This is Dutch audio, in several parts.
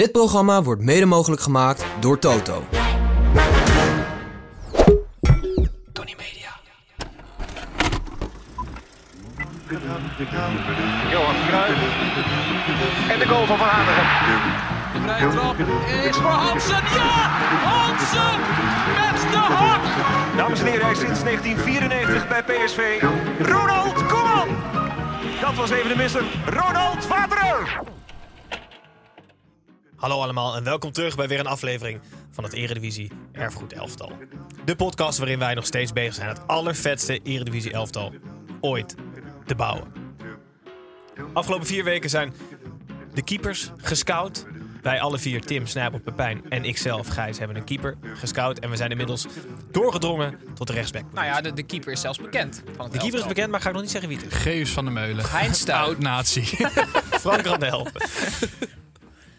Dit programma wordt mede mogelijk gemaakt door Toto. Tony Media. Johan Cruijff. En de goal van Van Hanegem. De vrije trap is voor Hansen. Ja! Hansen met de hak! Dames en heren, hij is sinds 1994 bij PSV. Ronald Koeman! Dat was even de misser. Ronald Vaterer! Hallo allemaal en welkom terug bij weer een aflevering van het Eredivisie Erfgoed Elftal. De podcast waarin wij nog steeds bezig zijn het allervetste Eredivisie Elftal ooit te bouwen. Afgelopen vier weken zijn de keepers gescout. Wij alle vier, Tim, Snijbel, Pepijn en ikzelf, Gijs, hebben een keeper gescout. En we zijn inmiddels doorgedrongen tot de rechtsback. Nou ja, de, de keeper is zelfs bekend. Van het De keeper is bekend, maar ga ik nog niet zeggen wie het is. Geus van der Meulen. Hein Stuy. Oud-nazi. Frank Randel.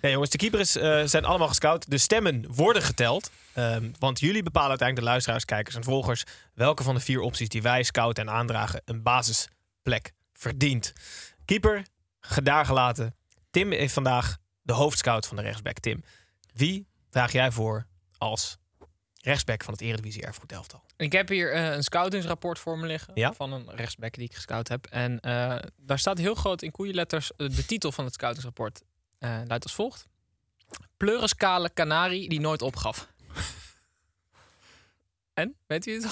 Nee jongens, de keepers eh, zijn allemaal gescout. De stemmen worden geteld. Ehm, want jullie bepalen uiteindelijk de luisteraars, kijkers en volgers... welke van de vier opties die wij scouten en aandragen... een basisplek verdient. Keeper, gedaar gelaten. Tim is vandaag de hoofdscout van de rechtsback. Tim, wie draag jij voor als rechtsback van het Eredivisie Erfgoed Elftal? Ik heb hier eh, een scoutingsrapport voor me liggen. Ja? Van een rechtsback die ik gescout heb. En eh, daar staat heel groot in koeienletters de titel van het scoutingsrapport. Eh luidt als volgt. Pleurenskale Canari die nooit opgaf. en? Weet u het al?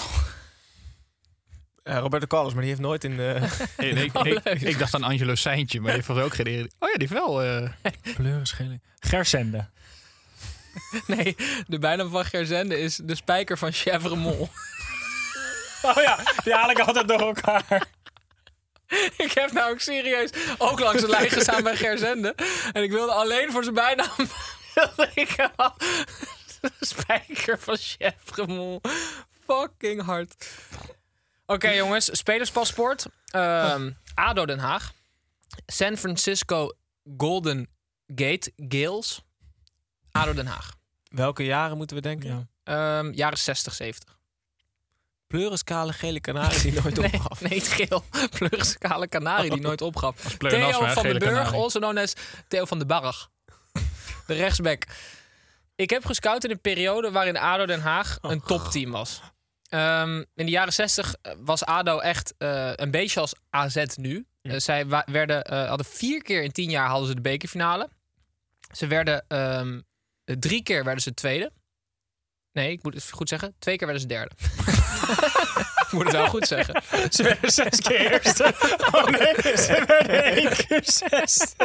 Eh, Roberto Carlos, maar die heeft nooit in de... Nee, nee, ik, Oh, ik, dacht aan Angelo Seintje, maar die heeft ook geen... Oh ja, die heeft wel... eh Pleurenschilling. Gersende. Nee, de bijnaam van Gerzende is de spijker van Chevremont. Oh ja, die haal ik altijd door elkaar. ik heb nou ook serieus ook langs de lijn gestaan bij Gerzende. En ik wilde alleen voor zijn bijnaam... wilde ik al de spijker van Chevremont. Fucking hard. Oké jongens, spelerspaspoort. Ehm, ADO Den Haag. San Francisco Golden Gate Gales. ADO Den Haag. Welke jaren moeten we denken? Ehm, jaren 60, 70. Pleurenskale gele kanarie die nooit Nee, opgaf. nee, het geel. Pleurenskale kanarie die nooit opgaf. Theo van den Burg, kanarie. also known as Theo van den Barg. De rechtsback. Ik heb gescout in een periode waarin ADO Den Haag een topteam was. Ehm, in de jaren 60 was ADO echt eh, een beetje als AZ nu. Eh, zij werden, eh, hadden vier keer in tien jaar hadden ze de bekerfinale. Ze werden ehm, drie keer werden ze tweede. Nee, ik moet het goed zeggen. Twee keer werden ze derde. Ik moet het wel goed zeggen. Ze werden zes keer eerste. Oh nee, ze werden één keer zes.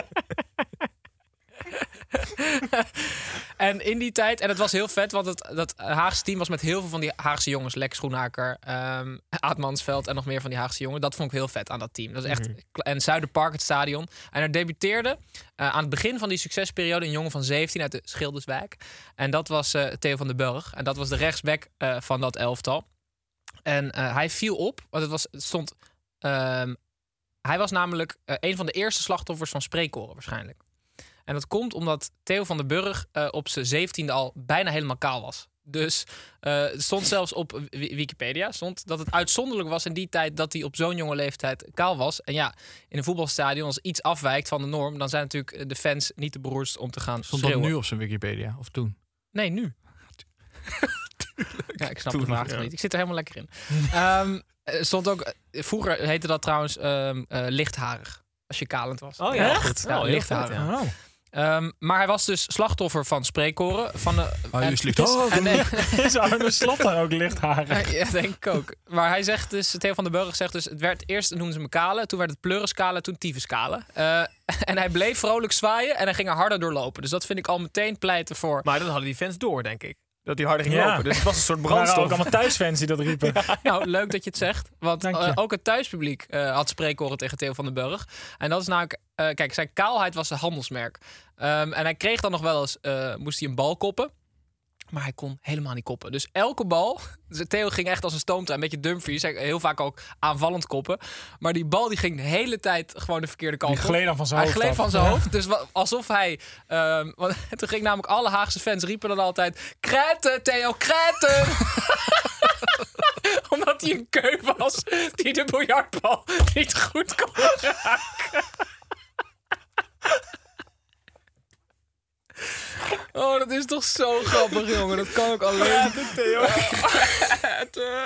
En in die tijd, en het was heel vet, want het, dat Haagse team was met heel veel van die Haagse jongens. Lex Schoenaker, ehm Aad en nog meer van die Haagse jongens. Dat vond ik heel vet aan dat team. Dat is echt, En Zuiderpark, het stadion. En er debuteerde eh, aan het begin van die succesperiode een jongen van 17 uit de Schilderswijk. En dat was eh, Theo van den Burg. En dat was de rechtsback eh, van dat elftal. En eh, hij viel op, want het, was, het stond... ehm, hij was namelijk eh, een van de eerste slachtoffers van spreekkoren waarschijnlijk. En dat komt omdat Theo van den Burg eh, op zijn zeventiende al bijna helemaal kaal was. Dus het stond zelfs op Wi- Wikipedia stond dat het uitzonderlijk was in die tijd dat hij op zo'n jonge leeftijd kaal was. En ja, in een voetbalstadion als iets afwijkt van de norm, dan zijn natuurlijk de fans niet te beroerdst om te gaan stond dat schreeuwen. nu op zijn Wikipedia? Of toen? Nee, nu. ja, ik snap de vraag niet. Ik zit er helemaal lekker in. Ehm, stond ook, eh, vroeger heette dat trouwens ehm, eh, lichtharig. Als je kalend was. Oh ja, Echt? Ja, Oh, heel lichtharig. Oh. Ehm, maar hij was dus slachtoffer van spreekkoren. Van de, Oh, en- je slikt oh, en, nee, Is Arne Slot dan ook lichtharig? ja, denk ik ook. Maar hij zegt dus, Theo van den Burg zegt dus, het werd eerst noemden ze me kale, toen werd het pleurenskale, toen tyfuskale. Eh en hij bleef vrolijk zwaaien en hij ging er harder doorlopen. Dus dat vind ik al meteen pleiten voor. Maar dat hadden die fans door, denk ik. Dat hij harder ging Ja. lopen. Dus het was een soort waren ook brandstof. allemaal thuisfans die dat riepen. Nou, leuk dat je het zegt. Want eh, ook het thuispubliek eh, had spreekkoren tegen Theo van den Burg. En dat is namelijk... eh, kijk, zijn kaalheid was een handelsmerk. Ehm, en hij kreeg dan nog wel eens... eh, moest hij een bal koppen. Maar hij kon helemaal niet koppen. Dus elke bal... dus Theo ging echt als een stoomtrein. Een beetje Dumfries. Hij- Heel vaak ook aanvallend koppen. Maar die bal die ging de hele tijd gewoon de verkeerde kant Die op. gleed dan van zijn Hij hoofd gleed af. van zijn hoofd. Dus alsof hij... ehm, want toen ging namelijk alle Haagse fans riepen dan altijd... Kreten, Theo, kreten! Omdat hij een keu was die de biljartbal niet goed kon raken. Oh, dat is toch zo grappig, jongen. Dat kan ook alleen. Het, eh,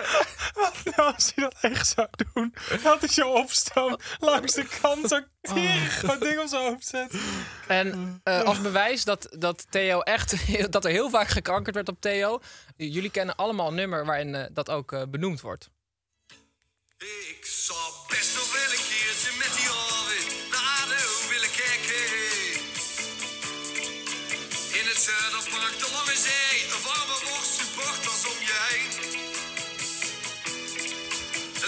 Nou, als hij dat echt zou doen, dat hij zo opstoom langs de kant zo tering dat ding op zijn hoofd zet. En eh, als bewijs dat, dat Theo echt dat er heel vaak gekankerd werd op Theo. Jullie kennen allemaal een nummer waarin eh, dat ook eh, benoemd wordt. Ik zou best wel willen keertje met die In het Zuiderpark, de Lange Zee, een warme worst, supporters om je heen.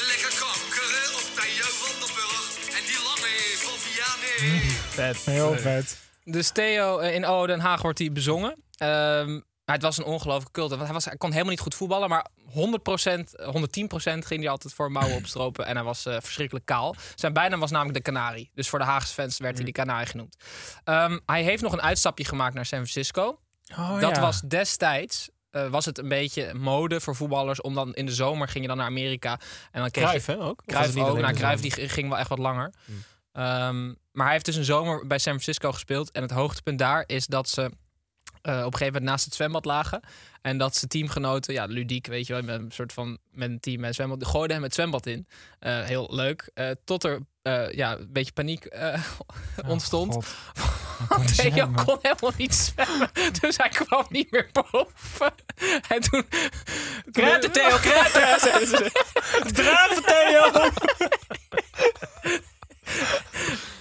Lekker kankeren op Theo van Burg en die lange van Vianney. Vet. Heel vet. Dus Theo eh, in O Den Haag wordt hij bezongen. Ehm, maar het was een ongelooflijke cult. Want hij, was, hij kon helemaal niet goed voetballen. Maar 100%, 110% ging hij altijd voor mouwen opstropen. En hij was eh, verschrikkelijk kaal. Zijn bijnaam was namelijk de Canarie. Dus voor de Haagse fans werd hij de Canarie genoemd. Ehm, hij heeft nog een uitstapje gemaakt naar San Francisco. Oh, dat ja. was destijds... eh, was het een beetje mode voor voetballers om dan in de zomer ging je dan naar Amerika en dan kreeg Cruijff, je hè, ook? Cruijff het niet ook. Nou, Cruijff die ging wel echt wat langer. Ehm, maar hij heeft dus een zomer bij San Francisco gespeeld. En het hoogtepunt daar is dat ze op een gegeven moment naast het zwembad lagen. En dat ze teamgenoten, ja, ludiek, weet je wel, met een soort van met een team en zwembad, die gooiden hem het zwembad in. Eh, heel leuk. Eh, tot er eh, ja, een beetje paniek eh, ontstond. Want Theo kon helemaal niet zwemmen. Dus hij kwam niet meer boven. En toen... Kraten, Theo, kraten! Draven, Theo!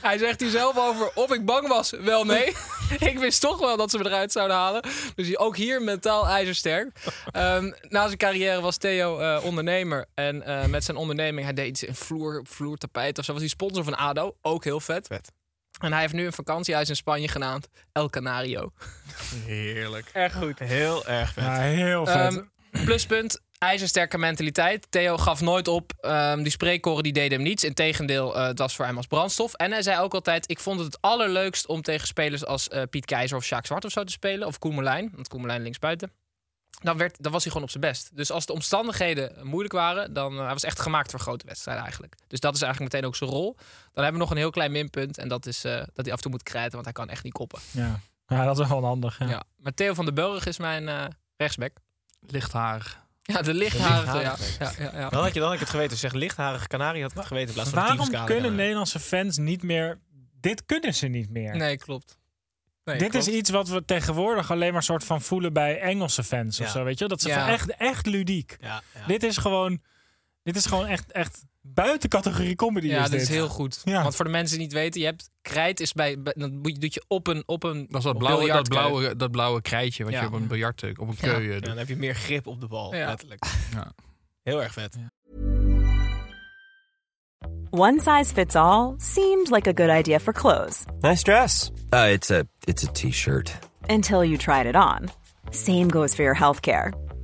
Hij zegt hier zelf over of ik bang was. Wel nee. ik wist toch wel dat ze me eruit zouden halen. Dus hij- ook hier mentaal ijzersterk. Ehm, na zijn carrière was Theo eh, ondernemer. En eh, met zijn onderneming, hij deed iets in vloer, vloertapijt of zo. Was hij sponsor van ADO. Ook heel vet. Vet. En hij heeft nu een vakantiehuis in Spanje genaamd El Canario. Heerlijk. Erg goed. Heel erg vet. Ja, heel vet. Ehm, pluspunt, ijzersterke mentaliteit. Theo gaf nooit op. Ehm, die spreekkoren die deden hem niets. Integendeel, eh het was voor hem als brandstof. En hij zei ook altijd... ik vond het het allerleukst om tegen spelers als eh, Piet Keizer of Sjaak Zwart of zo te spelen. Of Koen Merlijn, want Koen Merlijn linksbuiten. Dan, werd, dan was hij gewoon op zijn best. Dus als de omstandigheden moeilijk waren... dan uh, hij was echt gemaakt voor grote wedstrijden eigenlijk. Dus dat is eigenlijk meteen ook zijn rol. Dan hebben we nog een heel klein minpunt. En dat is uh, dat hij af en toe moet krijten, want hij kan echt niet koppen. Ja, ja dat is wel handig. Ja. Ja. Maar Theo van den Burg is mijn uh, rechtsback. Lichtharig. Ja, de lichtharige. Ja. Ja, ja, ja. Dan had je dan had ik het geweten. Zeg lichtharige kanarie had ik het geweten in plaats van Waarom kunnen kanarie. Nederlandse fans niet meer... Dit kunnen ze niet meer. Nee, klopt. Nee, Dit klopt. is iets wat we tegenwoordig alleen maar soort van voelen bij Engelse fans of zo, weet je? Dat ze echt, echt ludiek. Ja, ja. Dit is gewoon, dit is gewoon echt, echt buiten categorie comedy. Ja, is dit is heel goed. Ja. Want voor de mensen die het niet weten, je hebt krijt is bij, bij dan doe je- doet je op een op een Dat is dat blauwe, dat blauwe, dat blauwe krijtje wat Ja. je op een biljart, op een Ja. keu Ja, doet. dan heb je meer grip op de bal, Ja. letterlijk. Ja. Heel erg vet. One size fits all seemed like a good idea for clothes Nice dress. Uh, it's a it's a t-shirt. until you tried it on. Same goes for your healthcare.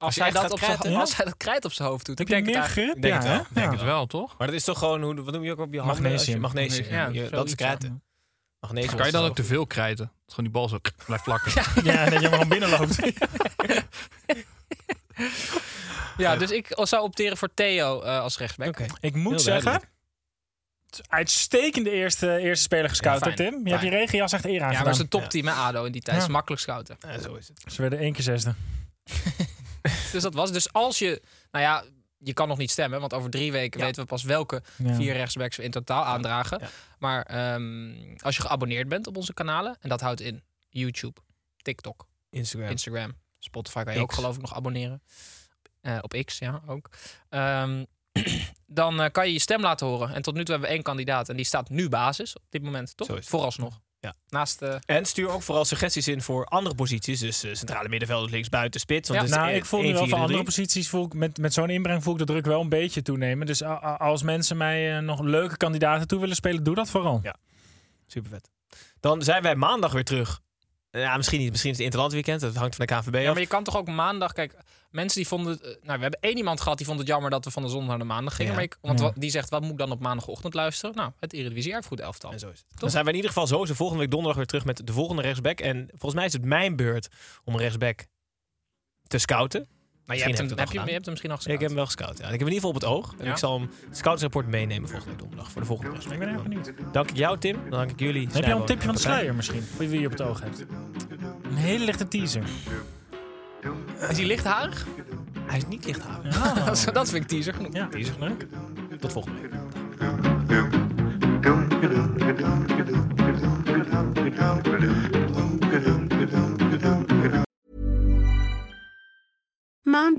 Als hij dat op als hij dat krijt op zijn hoofd doet. Ik denk het meer eigenlijk. grip? denk het ja, wel. Denk Ja. het wel, toch? Maar dat is toch gewoon, hoe, wat noem je ook op je handen? Als je- Magnesium. Magnesium. Ja, Je- dat is krijten. Magnesium Kan je dan ook te veel krijten? Dat gewoon die bal zo blijft plakken. Ja, dat je maar gewoon binnenloopt. Ja, dus ik zou opteren voor Theo eh, als rechtsback. Oké. Ik moet Heel zeggen, duidelijk. het uitstekende eerste, eerste speler gescout, Ja. Tim. Je hebt je regenjas echt eer Ja, maar het aangedaan. is een topteam, ADO in die tijd. Ja. is makkelijk scouten. Ja, zo is het. Ze werden één keer zesde. Dus dat was. Dus als je, nou ja, je kan nog niet stemmen, want over drie weken Ja. weten we pas welke Ja. vier rechtsbacks we in totaal aandragen. Ja. Maar ehm, als je geabonneerd bent op onze kanalen, en dat houdt in YouTube, TikTok, Instagram. Instagram, Spotify kan je ook geloof ik nog abonneren. Eh, op X, ja, ook. Ehm, dan eh, kan je je stem laten horen. En tot nu toe hebben we één kandidaat en die staat nu basis op dit moment, toch? Vooralsnog. Ja. Naast eh, En stuur ook vooral suggesties in voor andere posities. Dus eh, centrale middenveld, links buiten, spits. Want Ja. is Nou, ik voel nu 1, wel 4, voor 3. andere posities, voel ik, met, met zo'n inbreng voel ik de druk wel een beetje toenemen. Dus als mensen mij eh, nog leuke kandidaten toe willen spelen, doe dat vooral. Ja. Super vet. Dan zijn wij maandag weer terug. Ja, misschien niet. Misschien is het Interlandweekend. Dat hangt van de KNVB Ja, af. maar je kan toch ook maandag... Kijk, mensen die vonden... het- eh, Nou, we hebben één iemand gehad die vond het jammer dat we van de zondag naar de maandag gingen. Ja. Maar ik, want Ja. die zegt, wat moet ik dan op maandagochtend luisteren? Nou, het Eredivisie Erfgoed elftal. En zo is het. Dan zijn we in ieder geval sowieso volgende week donderdag weer terug met de volgende rechtsback. En volgens mij is het mijn beurt om een rechtsback te scouten. Maar je hebt, hem, heb ik je, al je hebt hem misschien al Ik heb hem wel gescout. Ja. Ik heb hem in ieder geval op het oog. En Ja. ik zal hem het scoutsrapport meenemen volgende week donderdag voor de volgende Ik rechtsback. ben erg benieuwd. Dank ik jou, Tim. Dan dank ik jullie. Heb je al een tipje van de sluier misschien? Voor wie je op het oog hebt. Een hele lichte teaser. Is hij lichtharig? Hij is niet lichtharig. Ja. Dat, vind ik teaser genoeg. ja, die is leuk. Tot volgende week.